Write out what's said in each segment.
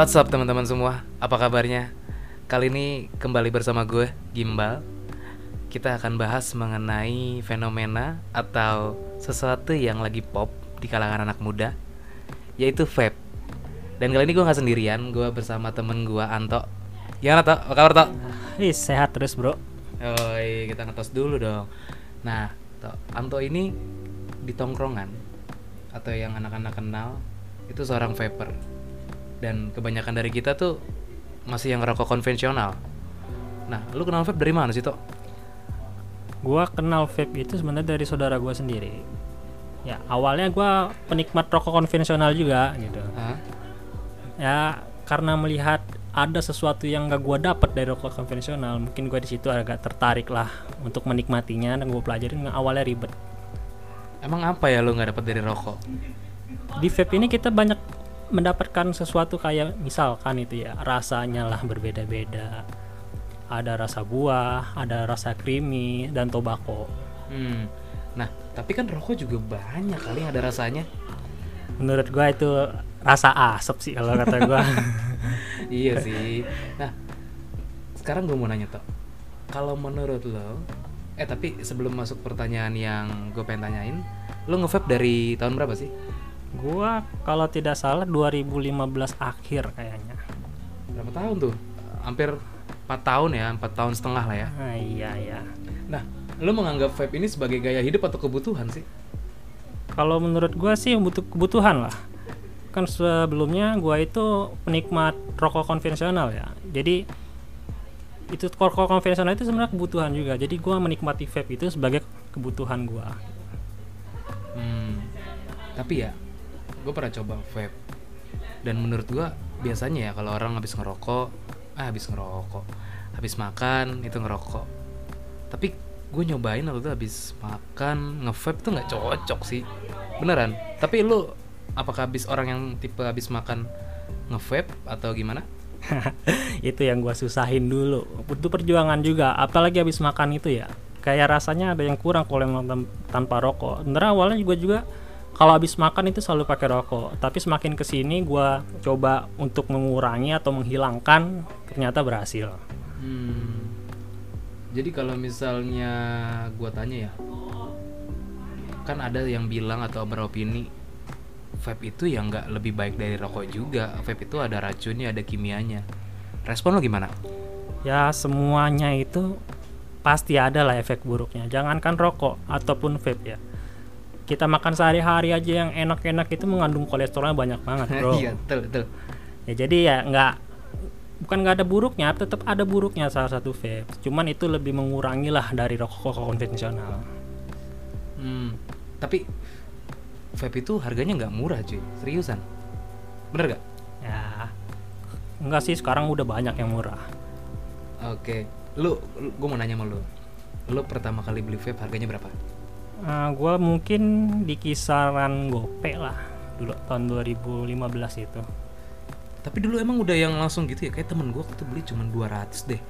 What's up teman-teman semua? Apa kabarnya? Kali ini kembali bersama gue, Gimbal. Kita akan bahas mengenai fenomena atau sesuatu yang lagi pop di kalangan anak muda, yaitu vape. Dan kali ini gue nggak sendirian, gue bersama temen gue Anto. Gimana Tok? Apa kabar Tok? Ih, sehat terus, Bro. Oi, kita ngetos dulu dong. Nah, Tok, Anto ini di tongkrongan atau yang anak-anak kenal itu seorang vapor. Dan kebanyakan dari kita tuh masih yang rokok konvensional. Nah, lu kenal vape dari mana sih, Tok? Gua kenal vape itu sebenarnya dari saudara gua sendiri. Ya, awalnya gua penikmat rokok konvensional juga gitu. Hah? Ya, karena melihat ada sesuatu yang gak gua dapat dari rokok konvensional, mungkin gua di situ agak tertarik lah untuk menikmatinya dan gua pelajarin awalnya ribet. Emang apa ya lu nggak dapat dari rokok? Di vape ini kita banyak mendapatkan sesuatu kayak misalkan itu ya rasanya lah berbeda-beda. Ada rasa buah, ada rasa creamy dan tobacco. Hmm. Nah, tapi kan rokok juga banyak kali ada rasanya. menurut gua itu rasa asap sih kalau kata gua iya sih. Nah, sekarang gue mau nanya Tok. Kalau menurut lo, eh tapi sebelum masuk pertanyaan yang gue pengen tanyain, lo nge-vape dari tahun berapa sih? Gua kalau tidak salah 2015 akhir kayaknya Berapa tahun tuh? Hampir 4 tahun ya, 4 tahun setengah lah ya. ah, iya ya Nah, lo menganggap vape ini sebagai gaya hidup atau kebutuhan sih? kalau menurut gua sih butuh kebutuhan lah kan sebelumnya gua itu penikmat rokok konvensional ya jadi itu rokok konvensional itu sebenarnya kebutuhan juga jadi gua menikmati vape itu sebagai kebutuhan gua Hmm. Tapi ya, gue pernah coba vape. Dan menurut gue biasanya ya kalau orang habis ngerokok, ah habis ngerokok, habis makan itu ngerokok. Tapi gue nyobain waktu itu habis makan nge-vape tuh nggak cocok sih, beneran. Tapi lu apakah habis orang yang tipe habis makan nge-vape atau gimana? itu yang gua susahin dulu butuh perjuangan juga apalagi habis makan itu ya kayak rasanya ada yang kurang kalau emang tanpa rokok sebenarnya awalnya juga juga kalau habis makan itu selalu pakai rokok tapi semakin ke sini gua coba untuk mengurangi atau menghilangkan ternyata berhasil Hmm. Jadi kalau misalnya gua tanya ya, kan ada yang bilang atau beropini vape itu yang nggak lebih baik dari rokok juga. Vape itu ada racunnya, ada kimianya. Respon lo gimana? ya semuanya itu pasti ada lah efek buruknya jangankan rokok ataupun vape ya kita makan sehari-hari aja yang enak-enak itu mengandung kolesterolnya banyak banget bro Iya, betul betul. ya jadi ya nggak bukan nggak ada buruknya tetap ada buruknya salah satu vape cuman itu lebih mengurangi lah dari rokok konvensional Hmm. Tapi vape itu harganya nggak murah cuy, seriusan. Bener gak? ya enggak sih sekarang udah banyak yang murah Oke, lu, gue mau nanya sama lu. Lu pertama kali beli vape harganya berapa? Nah, gua mungkin di kisaran gope lah dulu tahun 2015 itu Tapi dulu emang udah yang langsung gitu ya, kayak temen gue waktu beli cuma 200 deh.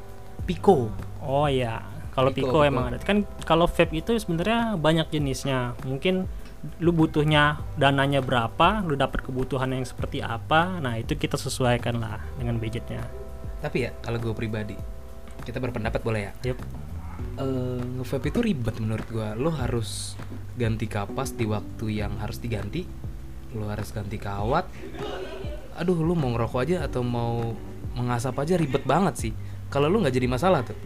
Pico. oh iya kalau Pico, Pico, emang ada kan kalau vape itu sebenarnya banyak jenisnya mungkin lu butuhnya dananya berapa lu dapat kebutuhan yang seperti apa nah itu kita sesuaikan lah dengan budgetnya Tapi ya kalau gue pribadi, kita berpendapat boleh ya. Yup. Eh, nge-vape itu ribet menurut gue. Lo harus ganti kapas di waktu yang harus diganti. Lo harus ganti kawat. Aduh, lu mau ngerokok aja atau mau mengasap aja ribet banget sih. Kalau lu nggak jadi masalah tuh.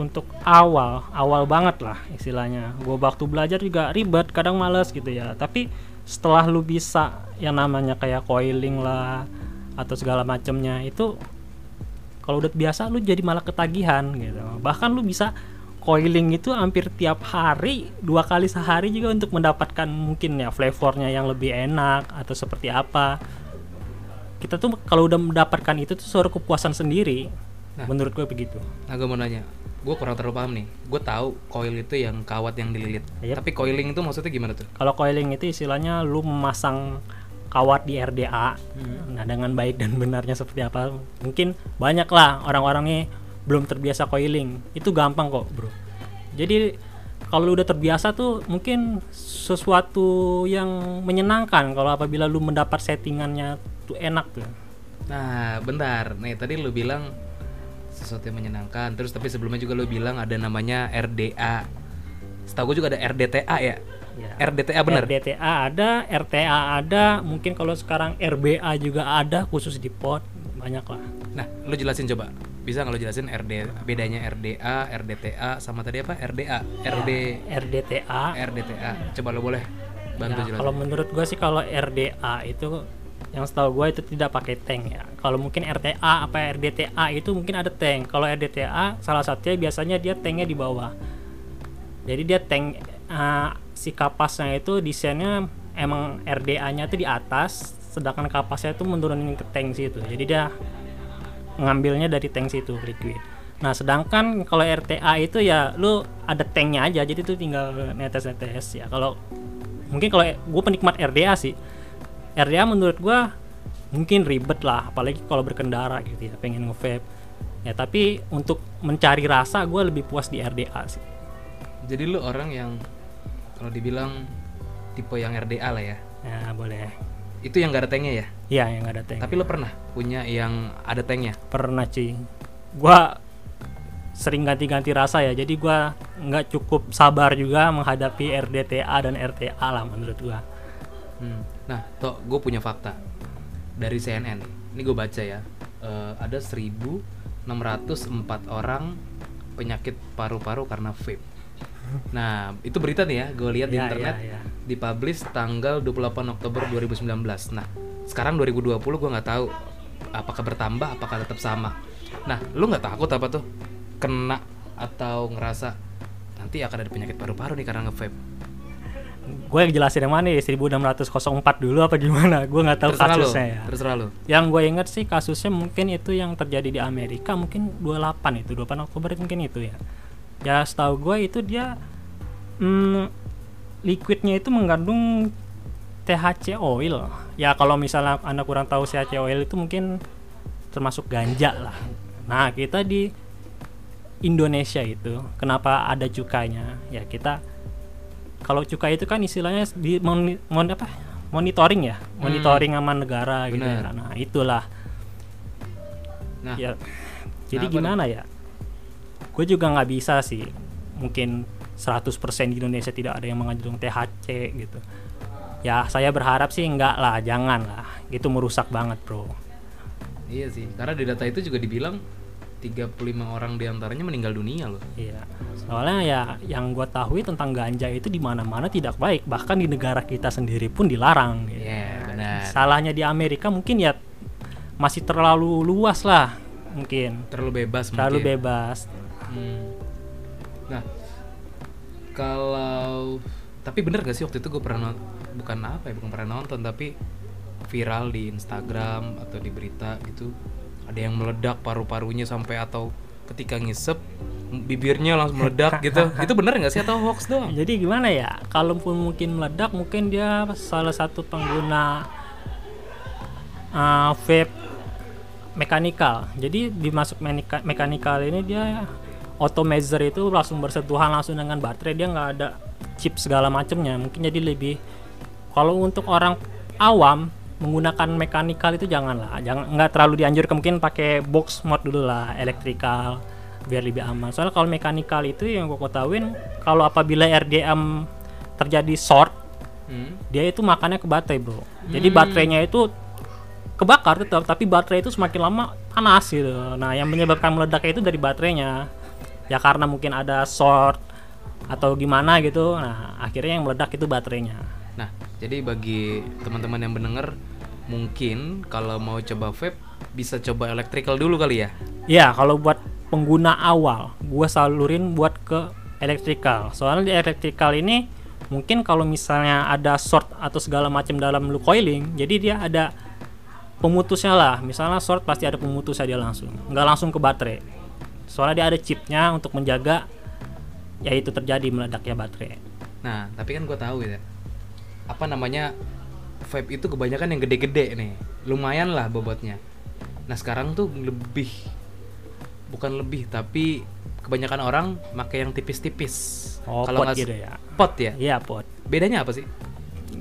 untuk awal awal banget lah istilahnya gue waktu belajar juga ribet kadang males gitu ya tapi setelah lu bisa yang namanya kayak coiling lah atau segala macamnya itu kalau udah biasa lu jadi malah ketagihan gitu bahkan lu bisa coiling itu hampir tiap hari dua kali sehari juga untuk mendapatkan mungkin ya flavornya yang lebih enak atau seperti apa kita tuh kalau udah mendapatkan itu tuh suatu kepuasan sendiri Nah. menurut gue begitu Nah, gue mau nanya. Gue kurang terlalu paham nih. Gue tahu coil itu yang kawat yang dililit. Yep. Tapi coiling itu maksudnya gimana tuh? Kalau coiling itu istilahnya lu memasang kawat di RDA. Nah, dengan baik dan benarnya seperti apa? Mungkin banyak lah orang-orang nih belum terbiasa coiling. Itu gampang kok, Bro. Jadi kalau lu udah terbiasa tuh mungkin sesuatu yang menyenangkan kalau apabila lu mendapat settingannya tuh enak tuh. Nah, bentar. Nih, tadi lu bilang sesuatu yang menyenangkan. Terus tapi sebelumnya juga lu bilang ada namanya RDA. Setahu gue juga ada RDTA ya. Ya. RDTA bener? RDTA ada, RTA ada, mungkin kalau sekarang RBA juga ada khusus di pot banyak lah. Nah, lu jelasin coba. Bisa nggak lu jelasin RD bedanya RDA, RDTA sama tadi apa? RDA, RD RDTA. RDTA. Coba lu boleh bantu Ya, jelasin. kalau menurut gue sih kalau RDA itu yang setahu gue itu tidak pakai tank ya. Kalau mungkin RTA apa RDTA itu mungkin ada tank. Kalau RDTA salah satunya biasanya dia tanknya di bawah. Jadi dia tank eh, si kapasnya itu desainnya emang RDA-nya itu di atas, sedangkan kapasnya itu menurunin ke tank situ. Jadi dia ngambilnya dari tank situ liquid. Nah, sedangkan kalau RTA itu ya lu ada tanknya aja, jadi itu tinggal netes-netes ya. Kalau mungkin kalau gue penikmat RDA sih, RDA menurut gua mungkin ribet lah, apalagi kalau berkendara gitu ya, pengen nge-vape. Ya tapi untuk mencari rasa gue lebih puas di RDA sih. Jadi lu orang yang kalau dibilang tipe yang RDA lah ya. Ya boleh. Itu yang gak ada tanknya ya. Iya yang ada tank. Tapi lu pernah punya yang ada tanknya? pernah cuy gua sering ganti-ganti rasa ya jadi gua nggak cukup sabar juga menghadapi RDTA dan RTA lah menurut gua Hmm. Nah, toh gue punya fakta dari CNN. Ini gue baca ya. Eh, ada 1.604 orang penyakit paru-paru karena vape. Nah, itu berita nih ya, gue lihat di Ya, internet. ya, ya. Dipublish tanggal 28 Oktober 2019. Nah, sekarang 2020 gue nggak tahu apakah bertambah, apakah tetap sama. Nah, lu nggak takut apa tuh kena atau ngerasa nanti akan ada penyakit paru-paru nih karena nge-vape? gue yang jelasin yang mana ya 1604 dulu apa gimana gue nggak tahu terserah kasusnya ya terserah lu. yang gue inget sih kasusnya mungkin itu yang terjadi di Amerika mungkin 28 itu 28 Oktober mungkin itu ya ya setahu gue itu dia hmm, liquidnya itu mengandung THC oil. Ya kalau misalnya anda kurang tahu THC oil itu mungkin termasuk ganja lah. Nah kita di Indonesia itu kenapa ada cukainya? Ya kita kalau cukai itu kan istilahnya di moni- mon- apa? Monitoring ya? Monitoring aman negara gitu ya. Nah itulah. Nah, ya. Jadi Kenapa gimana ya gue juga nggak bisa sih mungkin 100% di Indonesia tidak ada yang mengandung THC gitu ya saya berharap sih enggak lah jangan lah itu merusak banget bro Iya sih, karena di data itu juga dibilang 35 orang di antaranya meninggal dunia loh. Iya, soalnya ya yang gue tahu tentang ganja itu di mana-mana tidak baik, bahkan di negara kita sendiri pun dilarang. gitu. Iya, benar. Salahnya di Amerika mungkin ya masih terlalu luas lah, mungkin Terlalu bebas terlalu mungkin. bebas. Hmm. Nah, kalau tapi bener gak sih waktu itu gue pernah non- bukan apa ya, bukan pernah nonton tapi viral di Instagram atau di berita gitu ada yang meledak paru-parunya sampai atau ketika ngisep bibirnya langsung meledak gitu itu bener nggak sih atau hoax doang Jadi gimana ya? Kalaupun mungkin meledak, mungkin dia salah satu pengguna uh, vape mekanikal. Jadi dimasuk mekanikal ini dia automazer itu langsung bersentuhan langsung dengan baterai dia nggak ada chip segala macamnya. Mungkin jadi lebih kalau untuk orang awam menggunakan mekanikal itu janganlah, jangan nggak terlalu dianjurkan mungkin pakai box mode dulu lah, elektrikal biar lebih aman. Soalnya kalau mekanikal itu yang gue ketahuin kalau apabila RDM terjadi short, Hmm. dia itu makannya ke baterai, Bro. Jadi baterainya itu kebakar tetap, tapi baterai itu semakin lama panas gitu. Nah, yang menyebabkan meledaknya itu dari baterainya. Ya karena mungkin ada short atau gimana gitu. Nah, akhirnya yang meledak itu baterainya. Nah, jadi bagi teman-teman yang mendengar, mungkin kalau mau coba vape bisa coba electrical dulu kali ya. Ya, kalau buat pengguna awal, gua salurin buat ke elektrikal. Soalnya di elektrikal ini mungkin kalau misalnya ada short atau segala macam dalam lu coiling, jadi dia ada pemutusnya lah. Misalnya short pasti ada pemutusnya dia langsung, nggak langsung ke baterai. Soalnya dia ada chipnya untuk menjaga ya itu terjadi meledaknya baterai. Nah, tapi kan gue tahu ya, apa namanya vape itu kebanyakan yang gede-gede nih, lumayan lah bobotnya. Nah sekarang tuh lebih, bukan lebih, tapi kebanyakan orang pakai yang tipis-tipis. Oh, Kalau pot gitu ya. Pot ya. Iya, pot. Bedanya apa sih?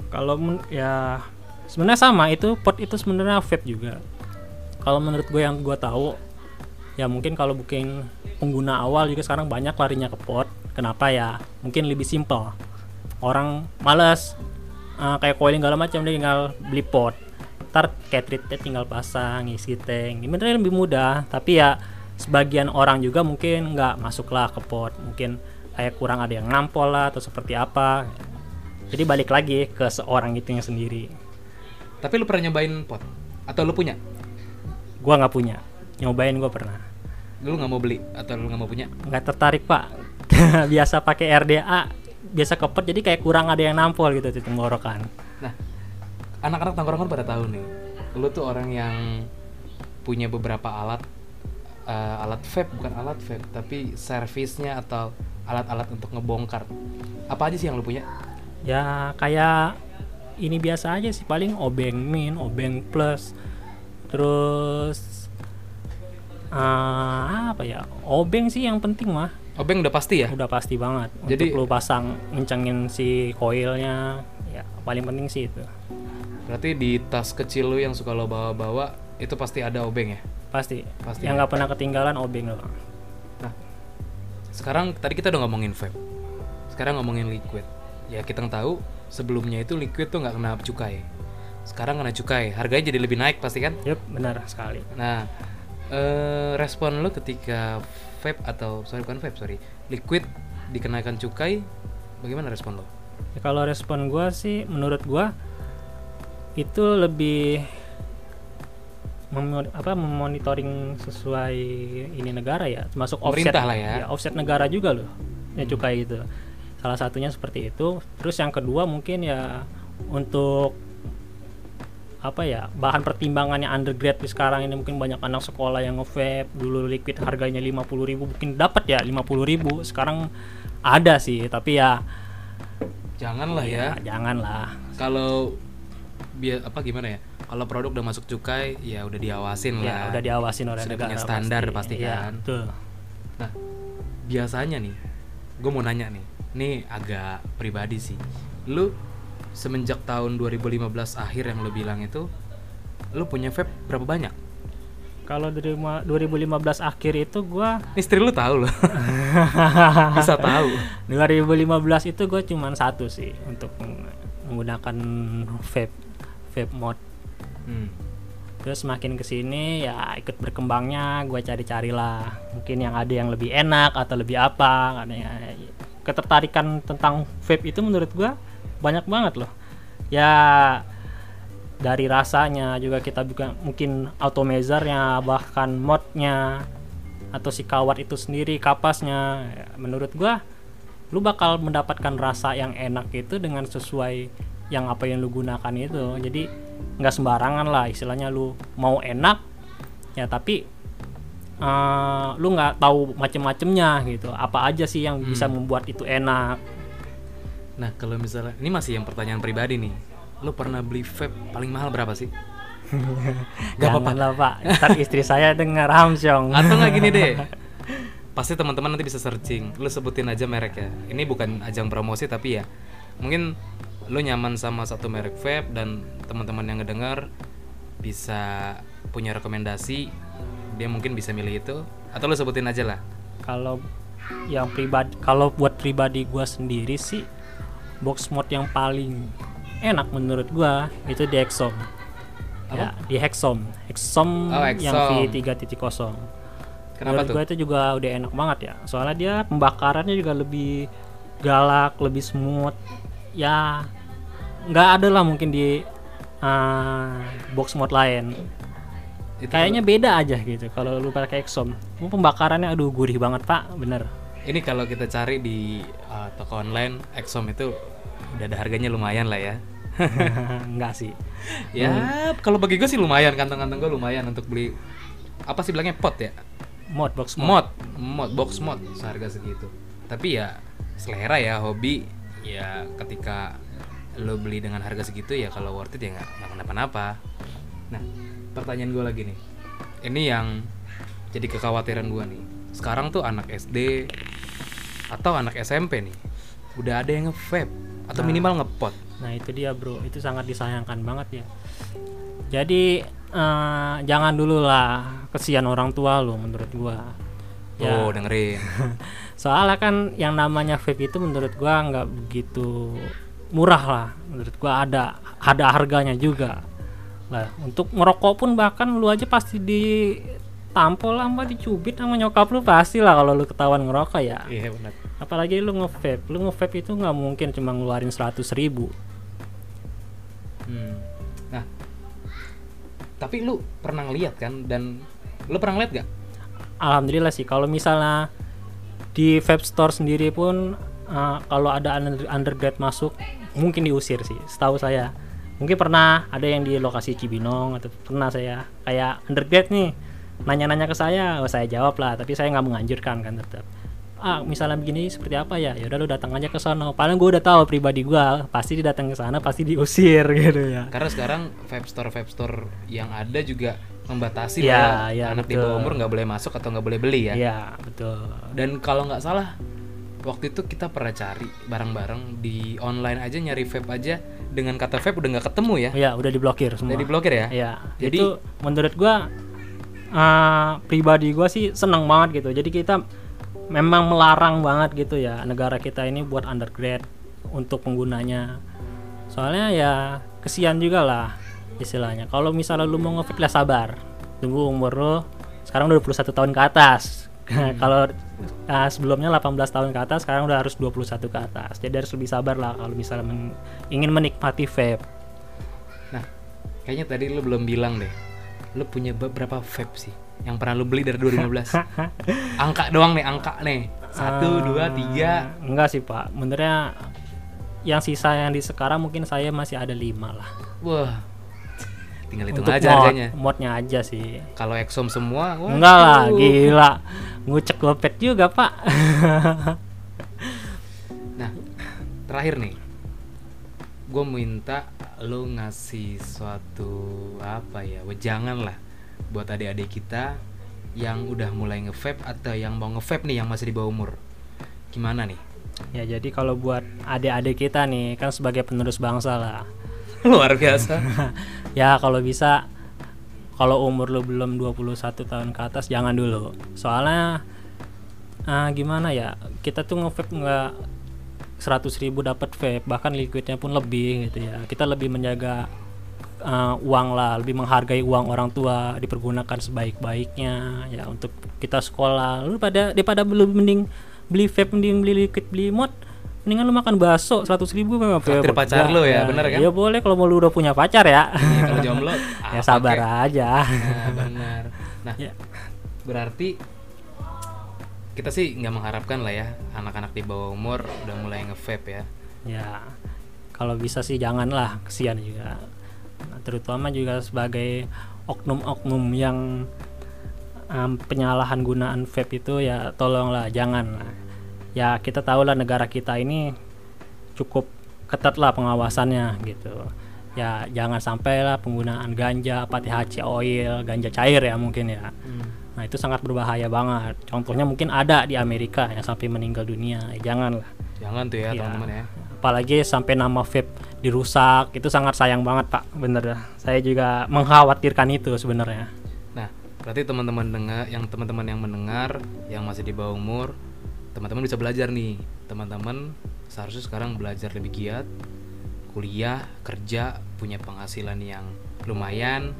Kalau ya sebenarnya sama itu pot itu sebenarnya vape juga. kalau menurut gue yang gue tahu ya mungkin kalau mungkin pengguna awal juga sekarang banyak larinya ke pot kenapa ya? Mungkin lebih simple orang males uh, kayak coiling segala macam dia tinggal beli pot ntar cartridge tinggal pasang isi tank. Sebenarnya lebih mudah. Tapi ya sebagian orang juga mungkin nggak masuklah ke pot mungkin kayak kurang ada yang nampol lah atau seperti apa. Jadi balik lagi ke seorang itu yang sendiri. Tapi lu pernah nyobain pot? Atau lu punya? gua nggak punya nyobain gua pernah Lu nggak mau beli atau lu nggak mau punya? nggak tertarik pak biasa pakai RDA biasa kepet jadi kayak kurang ada yang nampol gitu di tenggorokan Nah, anak-anak tongkrongan pada tahu nih. Lu tuh orang yang punya beberapa alat eh, alat vape bukan alat vape, tapi servisnya atau alat-alat untuk ngebongkar. Apa aja sih yang lu punya? ya kayak ini biasa aja sih paling obeng min obeng plus terus ah, apa ya obeng sih yang penting mah Obeng udah pasti ya? udah pasti banget Jadi- untuk lu pasang ngencengin si coilnya ya paling penting sih itu Berarti di tas kecil lu yang suka lo bawa-bawa itu pasti ada obeng ya? pasti, Pasti yang ya. nggak pernah ketinggalan obeng loh Nah, sekarang tadi kita udah ngomongin vape. Sekarang ngomongin liquid. Ya kita tahu sebelumnya itu liquid tuh nggak kena cukai. Sekarang kena cukai, harganya jadi lebih naik pasti kan? Yup, benar sekali Nah, eh, respon lo ketika vape atau sorry bukan vape sorry, liquid dikenakan cukai, bagaimana respon lo? Ya, kalau respon gua sih menurut gua itu lebih apa memonitoring sesuai ini negara ya termasuk offset lah ya. offset negara juga loh ya cukai itu salah satunya seperti itu terus yang kedua mungkin ya untuk apa ya bahan pertimbangannya undergrad di sekarang ini mungkin banyak anak sekolah yang nge-vape dulu liquid harganya 50.000 mungkin dapat ya 50.000 sekarang ada sih tapi ya Janganlah ya. janganlah Kalau biar apa gimana ya? Kalau produk udah masuk cukai, ya udah diawasin ya lah. udah diawasin oleh Sudah negara punya standar pasti Iya, kan. betul. Nah, biasanya nih, gue mau nanya nih, ini agak pribadi sih. Lu semenjak tahun 2015 akhir yang lu bilang itu, lu punya vape berapa banyak? kalau dari ma- 2015 akhir itu gua Istri lu tahu loh, bisa tahu. 2015 itu gue cuman satu sih untuk meng- menggunakan vape vape mode Hmm. terus makin ke sini ya ikut berkembangnya gue cari-carilah mungkin yang ada yang lebih enak atau lebih apa yang ketertarikan tentang vape itu menurut gue banyak banget loh. Ya dari rasanya juga kita juga mungkin automezernya bahkan modnya atau si kawat itu sendiri kapasnya Ya, menurut gua lu bakal mendapatkan rasa yang enak itu dengan sesuai yang apa yang lu gunakan itu. Jadi nggak sembarangan lah istilahnya lu mau enak ya tapi eh, lu nggak tahu macem-macemnya gitu. Apa aja sih yang bisa membuat itu enak Nah, kalau misalnya ini masih yang pertanyaan pribadi nih. Lu pernah beli vape paling mahal berapa sih? Gak apa-apa. Janganlah, pak ntar istri saya dengar hamsyong Atau nggak gini deh. Pasti teman-teman nanti bisa searching. Lu sebutin aja merek ya. Ini bukan ajang promosi tapi ya mungkin lu nyaman sama satu merek vape dan teman-teman yang ngedengar bisa punya rekomendasi dia mungkin bisa milih itu atau lu sebutin aja lah. kalau yang pribadi kalau buat pribadi gua sendiri sih box mode yang paling enak menurut gua itu di Exom ya di Hexom. Hexom Oh, yang Hexom. V3.0 Kenapa menurut tuh? gua itu juga udah enak banget ya. Soalnya dia pembakarannya juga lebih galak lebih smooth. Ya nggak ada lah mungkin di ah, box mode lain. Itu kayaknya beda aja gitu kalau lu pakai Exom pembakarannya aduh gurih banget pak. Bener. Ini kalau kita cari di uh, toko online Exom itu udah ada harganya lumayan lah ya. enggak sih. Ya kalau bagi gue sih lumayan kantong-kantong gue lumayan untuk beli apa sih bilangnya pot ya? Mod box mod mod mod box mod seharga segitu. Tapi ya selera ya hobi. Ya ketika lo beli dengan harga segitu ya kalau worth it ya nggak nggak kenapa-napa. Nah pertanyaan gue lagi nih. Ini yang jadi kekhawatiran gue nih. Sekarang tuh anak SD atau anak SMP nih udah ada yang nge-vape atau minimal ngepot. Nah itu dia bro. Itu sangat disayangkan banget ya. Jadi eh, jangan dulu lah kesian orang tua lu menurut gua. Ya. Oh, dengerin. soalnya kan yang namanya vape itu menurut gua nggak begitu murah lah. Menurut gua ada ada harganya juga. Lah untuk ngerokok pun bahkan lu aja pasti ditampol lah mbak dicubit sama nyokap lu pasti lah kalau lu ketahuan ngerokok ya Iya, benar. apalagi lu nge-vape lu nge-vape itu nggak mungkin cuma ngeluarin 100 ribu Hmm. Nah, tapi lu pernah ngeliat kan dan lu pernah ngeliat gak? alhamdulillah sih kalau misalnya di vape store sendiri pun uh, kalau ada under- undergrad masuk mungkin diusir sih setahu saya mungkin pernah ada yang di lokasi Cibinong atau pernah saya kayak undergrad nih nanya-nanya ke saya oh, saya jawab lah tapi saya nggak menganjurkan kan tetap. Ah misalnya begini seperti apa ya? Ya udah lu datang aja ke sana paling gue udah tahu pribadi gue pasti datang ke sana pasti diusir gitu ya. Karena sekarang vape store vape store yang ada juga membatasi Iya, bahwa iya, anak di betul. bawah umur nggak boleh masuk atau nggak boleh beli ya. Iya betul. Dan kalau nggak salah waktu itu kita pernah cari bareng-bareng di online aja nyari vape aja. Dengan kata vape udah nggak ketemu ya. ya udah diblokir semua. Udah diblokir ya. Ya, Jadi- itu menurut gua uh, pribadi gua sih seneng banget gitu. Jadi kita memang melarang banget gitu ya negara kita ini buat undergrad untuk penggunanya. Soalnya ya kesian juga lah istilahnya. Kalau misalnya lu mau nge-vape ya sabar. Tunggu umur lu sekarang udah 21 tahun ke atas. kalau uh, sebelumnya 18 tahun ke atas, sekarang udah harus 21 ke atas. Jadi harus lebih sabar lah kalau misalnya men- ingin menikmati vape. Nah, kayaknya tadi lu belum bilang deh. Lu punya be- berapa vape sih yang pernah lu beli dari 2015? angka doang nih, angka nih. Satu, Eh, dua, tiga. Enggak sih pak, benernya yang sisa yang di sekarang mungkin saya masih ada lima lah. Wah, tinggal hitung Untuk aja mod, harganya. modnya aja sih. Kalau Exom semua, wah. Enggak lah, gila, ngucek gopet juga pak. Nah, terakhir nih, gue minta lo ngasih suatu apa ya, wejangan lah buat adik-adik kita yang udah mulai nge-vape atau yang mau nge-vape nih yang masih di bawah umur. Gimana nih? ya jadi kalau buat adik-adik kita nih kan sebagai penerus bangsa lah. Luar biasa. Ya kalau bisa kalau umur lu belum 21 tahun ke atas jangan dulu. Soalnya ah, gimana ya? Kita tuh nge-vape nggak 100.000 ribu dapat vape bahkan liquidnya pun lebih gitu ya. Kita lebih menjaga uh, uang lah, lebih menghargai uang orang tua dipergunakan sebaik-baiknya ya untuk kita sekolah. Lu pada daripada belum mending beli vape mending beli liquid beli mod mendingan lu makan bakso 100.000 ribu memang Traktir pacar lu ya, bener kan? Ya boleh kalau mau lu udah punya pacar ya. Ya, kalau jomblo, ya apa sabar kek? aja. Nah, benar. Nah, Ya. berarti kita sih nggak mengharapkan lah ya anak-anak di bawah umur udah mulai nge-vape ya. ya kalau bisa sih janganlah kesian juga. Nah, terutama juga sebagai oknum-oknum yang em, penyalahan gunaan vape itu ya tolonglah jangan ya kita tahu lah negara kita ini cukup ketat lah pengawasannya gitu. Ya jangan sampai lah penggunaan ganja apa THC oil ganja cair ya mungkin ya nah itu sangat berbahaya banget contohnya mungkin ada di Amerika yang sampai meninggal dunia ya, jangan lah Jangan tuh ya, Iya. teman-teman ya. apalagi sampai nama vape dirusak itu sangat sayang banget pak bener dah saya juga mengkhawatirkan itu sebenarnya Nah, berarti teman-teman dengar, yang teman-teman yang mendengar, yang masih di bawah umur, teman-teman bisa belajar nih. Teman-teman seharusnya sekarang belajar lebih giat, kuliah, kerja, punya penghasilan yang lumayan,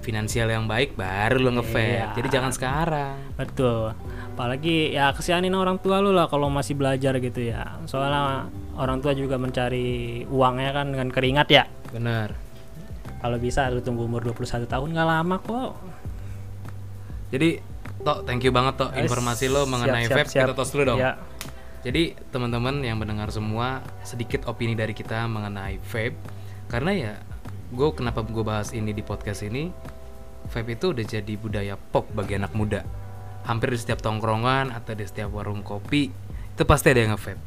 finansial yang baik, baru lo nge-vape. Iya. Jadi jangan sekarang. betul apalagi ya kesianin orang tua lu lah kalau masih belajar gitu ya soalnya orang tua juga mencari uangnya kan dengan keringat ya Bener. kalau bisa lu tunggu umur 21 tahun nggak lama kok Jadi, Tok, thank you banget Tok informasi lo mengenai siap, vape. siap. Kita tos dulu dong. ya Jadi teman-teman yang mendengar semua sedikit opini dari kita mengenai vape karena ya gue kenapa gue bahas ini di podcast ini? Vape itu udah jadi budaya pop bagi anak muda. Hampir di setiap tongkrongan atau di setiap warung kopi itu pasti ada yang nge-vape.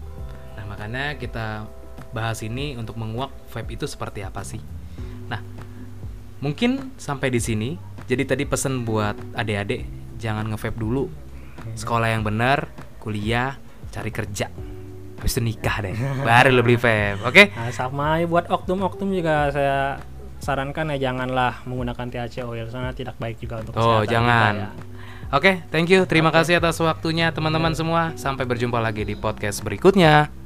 Nah makanya kita bahas ini untuk menguak vape itu seperti apa sih? Nah mungkin sampai di sini. Jadi tadi pesan buat adik-adik jangan nge-vape dulu. Sekolah yang benar kuliah cari kerja. Habis itu nikah deh baru lo beli vape oke? Nah, sama buat oknum-oknum juga saya sarankan ya janganlah menggunakan THC oil karena tidak baik juga untuk Oh, kesehatan kita jangan. ya. Oke, thank you. Terima kasih atas waktunya teman-teman semua. Sampai berjumpa lagi di podcast berikutnya.